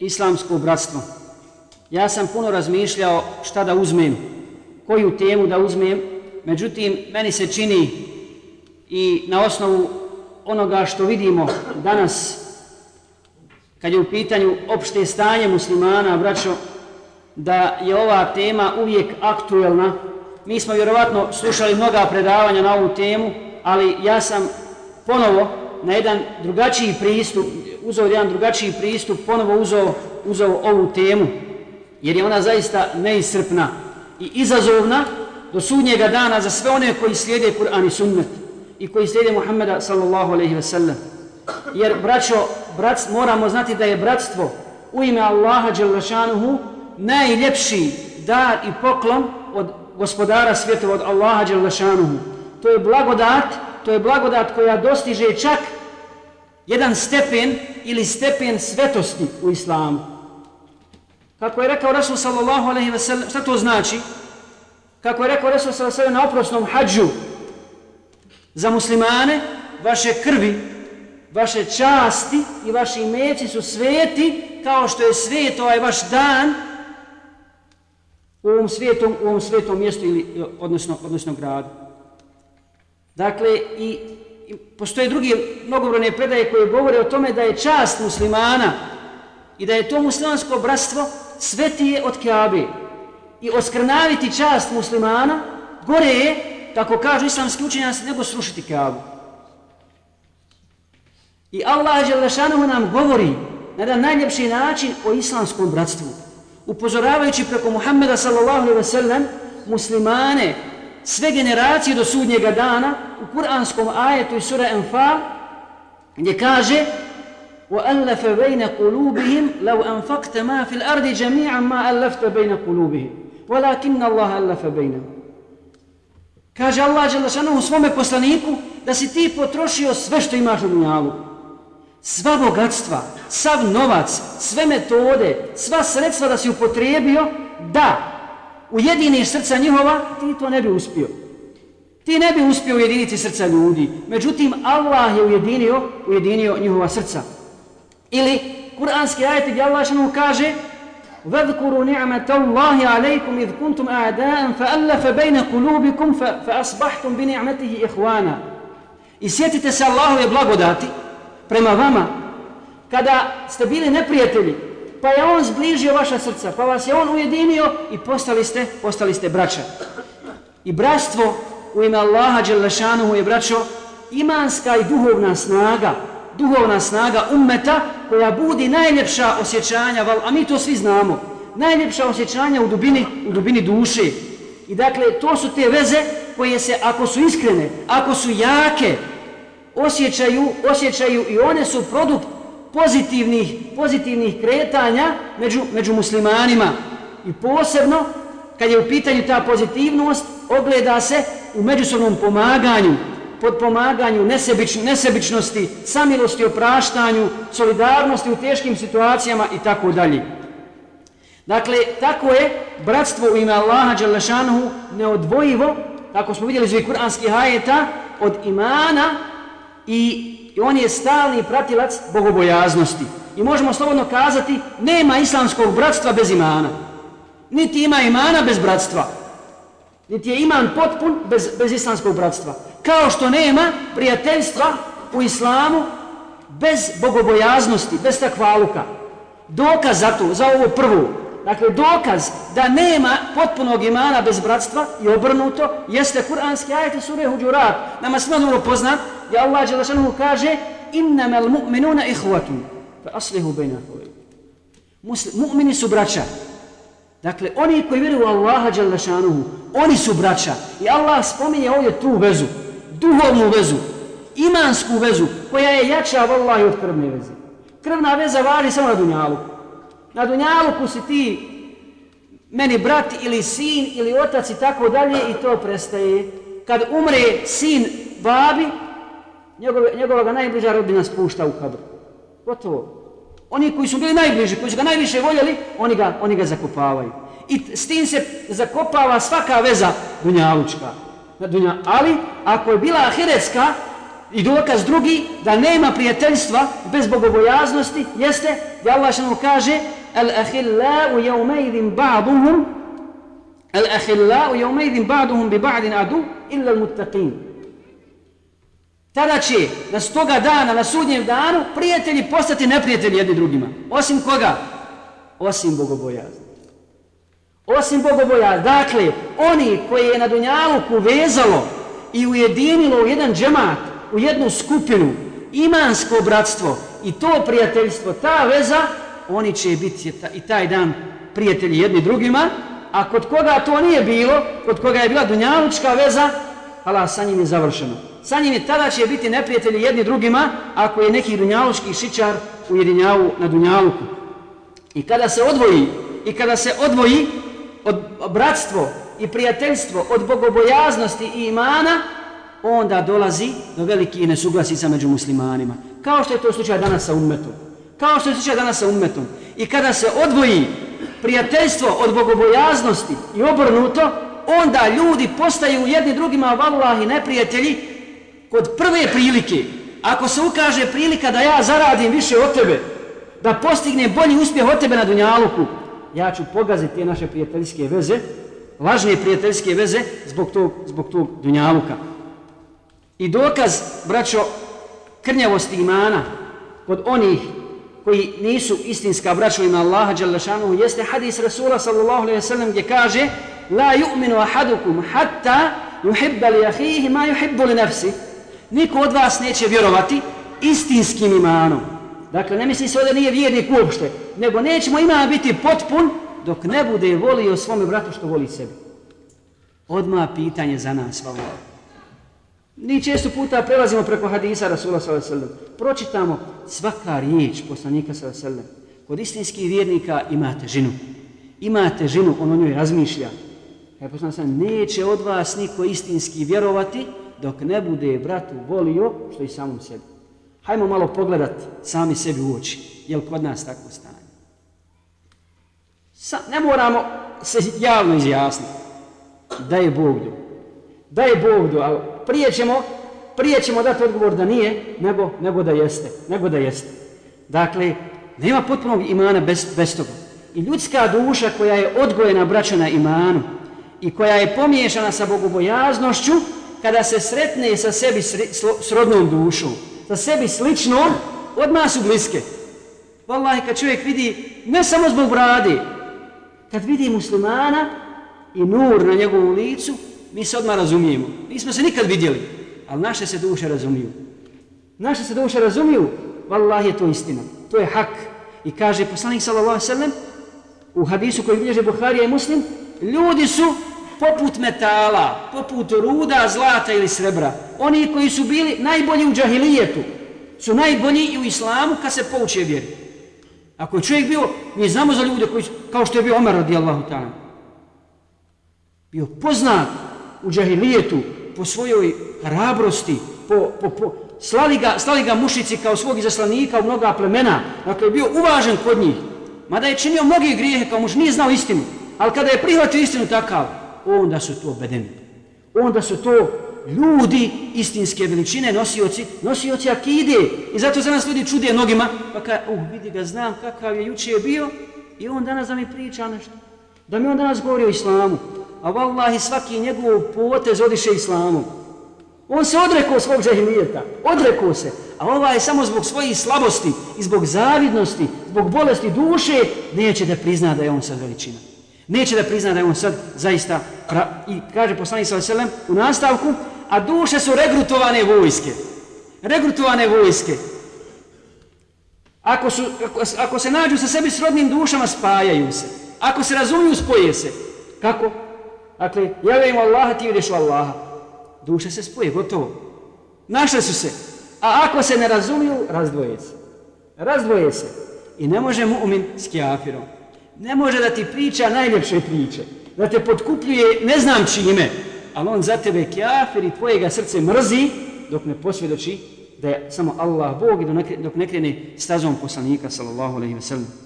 islamsko bratstvo. Ja sam puno razmišljao šta da uzmem, koju temu da uzmem, međutim, meni se čini i na osnovu onoga što vidimo danas, kad je u pitanju opšte stanje muslimana, braćo, da je ova tema uvijek aktuelna. Mi smo vjerovatno slušali mnoga predavanja na ovu temu, ali ja sam ponovo na jedan drugačiji pristup, uzeo jedan drugačiji pristup, ponovo uzeo, uzeo ovu temu, jer je ona zaista neisrpna i izazovna do sudnjega dana za sve one koji slijede Kur'an i sunnet i koji slijede Muhammeda sallallahu alaihi ve sellem. Jer, braćo, brat, moramo znati da je bratstvo u ime Allaha Đelešanuhu najljepši dar i poklon od gospodara svjetova, od Allaha Đelešanuhu. To je blagodat, to je blagodat koja dostiže čak jedan stepen ili stepen svetosti u islamu. Kako je rekao Rasul sallallahu alaihi ve sellem, šta to znači? Kako je rekao Rasul sallallahu alaihi ve sellem na oprosnom hađu za muslimane, vaše krvi, vaše časti i vaši imeci su sveti kao što je svet ovaj vaš dan u ovom svetom, u ovom svetom mjestu ili odnosno, odnosno gradu. Dakle, i postoje drugi mnogobrojne predaje koje govore o tome da je čast muslimana i da je to muslimansko bratstvo svetije od Kaabe. I oskrnaviti čast muslimana gore je, kako kažu islamski učenjaci, nego srušiti Kaabu. I Allah Đelešanohu nam govori na jedan najljepši način o islamskom bratstvu. Upozoravajući preko Muhammeda sallallahu alaihi ve sellem muslimane sve generacije do sudnjega dana u kuranskom ajetu iz sura Enfal gdje kaže وَأَلَّفَ بَيْنَ قُلُوبِهِمْ لَوْ أَنْفَقْتَ مَا فِي الْأَرْضِ جَمِيعًا مَا أَلَّفْتَ بَيْنَ قُلُوبِهِمْ وَلَكِنَّ اللَّهَ أَلَّفَ بَيْنَهُ Kaže Allah Đelešanu u svome poslaniku da si ti potrošio sve što imaš u dunjalu. Sva bogatstva, sav novac, sve metode, sva sredstva da si upotrijebio da ujediniš srca njihova, ti to ne bi uspio. Ti ne bi uspio ujediniti srca ljudi. Međutim, Allah je ujedinio, ujedinio njihova srca. Ili, kuranski ajeti gdje Allah što kaže وَذْكُرُوا نِعْمَةَ اللَّهِ عَلَيْكُمْ إِذْ كُنْتُمْ أَعْدَاءً فَأَلَّفَ بَيْنَ قُلُوبِكُمْ فَأَصْبَحْتُمْ بِنِعْمَتِهِ إِخْوَانًا I sjetite se Allahove blagodati prema vama kada ste bili neprijatelji pa je on zbližio vaša srca, pa vas je on ujedinio i postali ste, postali ste braća. I bratstvo u ime Allaha Đelešanuhu je braćo imanska i duhovna snaga, duhovna snaga ummeta koja budi najljepša osjećanja, a mi to svi znamo, najljepša osjećanja u dubini, u dubini duše. I dakle, to su te veze koje se, ako su iskrene, ako su jake, osjećaju, osjećaju i one su produkt pozitivnih, pozitivnih kretanja među, među muslimanima. I posebno, kad je u pitanju ta pozitivnost, ogleda se u međusobnom pomaganju, pod pomaganju nesebič, nesebičnosti, samilosti, opraštanju, solidarnosti u teškim situacijama i tako dalje. Dakle, tako je bratstvo u ime Allaha Đalešanuhu neodvojivo, tako smo vidjeli iz kuranskih hajeta, od imana i on je stalni pratilac bogobojaznosti. I možemo slobodno kazati, nema islamskog bratstva bez imana. Niti ima imana bez bratstva. Niti je iman potpun bez, bez islamskog bratstva. Kao što nema prijateljstva u islamu bez bogobojaznosti, bez takvaluka. Dokaz za to, za ovo prvo, dakle dokaz da nema potpunog imana bez bratstva i obrnuto, jeste kuranski ajet i sure Huđurat. Nama smo dobro poznat, gdje Allah Đelešanu kaže innama al-mu'minuna ihwatun fa aslihu bejna mu'mini su braća. Dakle oni koji vjeruju u Allaha Đelešanuhu, oni su braća. I Allah spominje ovdje tu vezu duhovnu vezu imansku vezu koja je jača od Allaha od krvne veze. Krvna veza važi samo na dunjalu na Dunjaluku si ti meni brat ili sin ili otac i tako dalje i to prestaje kad umre sin babi njegove, njegova najbliža rodbina spušta u kabru. Gotovo. Oni koji su bili najbliži, koji su ga najviše voljeli, oni ga, oni ga zakopavaju. I s tim se zakopava svaka veza dunjalučka. Dunja. Ali, ako je bila ahiretska, i dokaz drugi da nema prijateljstva bez bogobojaznosti jeste da Allah što kaže al-ahillau yawmaidin ba'duhum al-ahillau yawmaidin ba'duhum bi ba'din adu illa al-muttaqin tada će na stoga dana na sudnjem danu prijatelji postati neprijatelji jedni drugima. Osim koga? Osim bogobojazni. Osim bogoboja dakle oni koji je na Dunjaluku vezalo i ujedinilo u jedan džemat u jednu skupinu, imansko bratstvo i to prijateljstvo, ta veza, oni će biti i taj dan prijatelji jedni drugima, a kod koga to nije bilo, kod koga je bila dunjalučka veza, hala, sa njim je završeno. Sa njim je tada će biti neprijatelji jedni drugima, ako je neki dunjalučki šičar ujedinjavu na dunjaluku. I kada se odvoji, i kada se odvoji od bratstvo i prijateljstvo od bogobojaznosti i imana, onda dolazi do velike nesuglasica među muslimanima. Kao što je to slučaj danas sa ummetom. Kao što je slučaj danas sa ummetom. I kada se odvoji prijateljstvo od bogobojaznosti i obrnuto, onda ljudi postaju jedni drugima vallahi neprijatelji kod prve prilike. Ako se ukaže prilika da ja zaradim više od tebe, da postignem bolji uspjeh od tebe na Dunjaluku, ja ću pogaziti te naše prijateljske veze, lažne prijateljske veze zbog tog, zbog tog Dunjaluka. I dokaz, braćo, krnjavosti imana kod onih koji nisu istinska braća ima Allaha Đalešanuhu jeste hadis Rasula sallallahu alaihi sallam gdje kaže La yu'minu ahadukum hatta yuhibba li ahihi ma yuhibbu li nafsi Niko od vas neće vjerovati istinskim imanom. Dakle, ne misli se da nije vjernik uopšte, nego nećemo iman biti potpun dok ne bude volio svome bratu što voli sebi. Odma pitanje za nas, hvala. Mi često puta prelazimo preko hadisa Rasula s.a.v. Pročitamo svaka riječ poslanika s.a.v. Kod istinskih vjernika imate žinu. Imate žinu, on o njoj razmišlja. Kaj poslanik sam, neće od vas niko istinski vjerovati dok ne bude bratu volio što i samom sebi. Hajmo malo pogledat sami sebi u oči. Jel kod nas tako stanje? Sa, ne moramo se javno izjasniti. Da je Bog do. Da je Bog do, ali prije ćemo, prije ćemo dati odgovor da nije, nego, nego da jeste. Nego da jeste. Dakle, nema potpunog imana bez, bez toga. I ljudska duša koja je odgojena braća imanu i koja je pomiješana sa bogobojaznošću, kada se sretne sa sebi srodnom dušom, sa sebi sličnom, odmah su bliske. Wallahi, kad čovjek vidi, ne samo zbog brade, kad vidi muslimana i nur na njegovom licu, mi se odmah razumijemo. Nismo se nikad vidjeli, ali naše se duše razumiju. Naše se duše razumiju, vallah je to istina. To je hak. I kaže poslanik sallallahu sallam u hadisu koji bilježe Buharija i Muslim, ljudi su poput metala, poput ruda, zlata ili srebra. Oni koji su bili najbolji u džahilijetu, su najbolji i u islamu kad se pouče vjeri. Ako je čovjek bio, mi znamo za ljude koji su, kao što je bio Omer radijallahu ta'ala, bio poznat u džahilijetu po svojoj hrabrosti, po, po, po, slali, ga, slali ga mušici kao svog izaslanika u mnoga plemena, dakle je bio uvažen kod njih, mada je činio mnogi grijehe kao muž, nije znao istinu, ali kada je prihvatio istinu takav, onda su to bedeni. Onda su to ljudi istinske veličine, nosioci, nosioci akide. I zato se nas ljudi čude nogima, pa kada, uh, vidi ga, znam kakav je juče bio, i on danas da mi priča nešto. Da mi on danas govori o islamu a vallahi svaki njegov potez odiše islamu. On se odrekao svog džahilijeta, odrekao se, a ova je samo zbog svojih slabosti i zbog zavidnosti, zbog bolesti duše, neće da prizna da je on sad veličina. Neće da prizna da je on sad zaista, pra... i kaže poslanik s.a.v. u nastavku, a duše su regrutovane vojske. Regrutovane vojske. Ako, su, ako, ako se nađu sa sebi srodnim dušama, spajaju se. Ako se razumiju, spoje se. Kako? Dakle, ja vjerujem Allaha, ti vjeruješ u Allaha. Duše se spoje, gotovo. Našle su se. A ako se ne razumiju, razdvoje se. Razdvoje se. I ne može mu'min s kjafirom. Ne može da ti priča najljepše priče. Da te potkupljuje ne znam čime. Ali on za tebe kjafir i tvojega srce mrzi dok ne posvjedoči da je samo Allah Bog i dok ne krene stazom poslanika sallallahu alaihi wa sallam.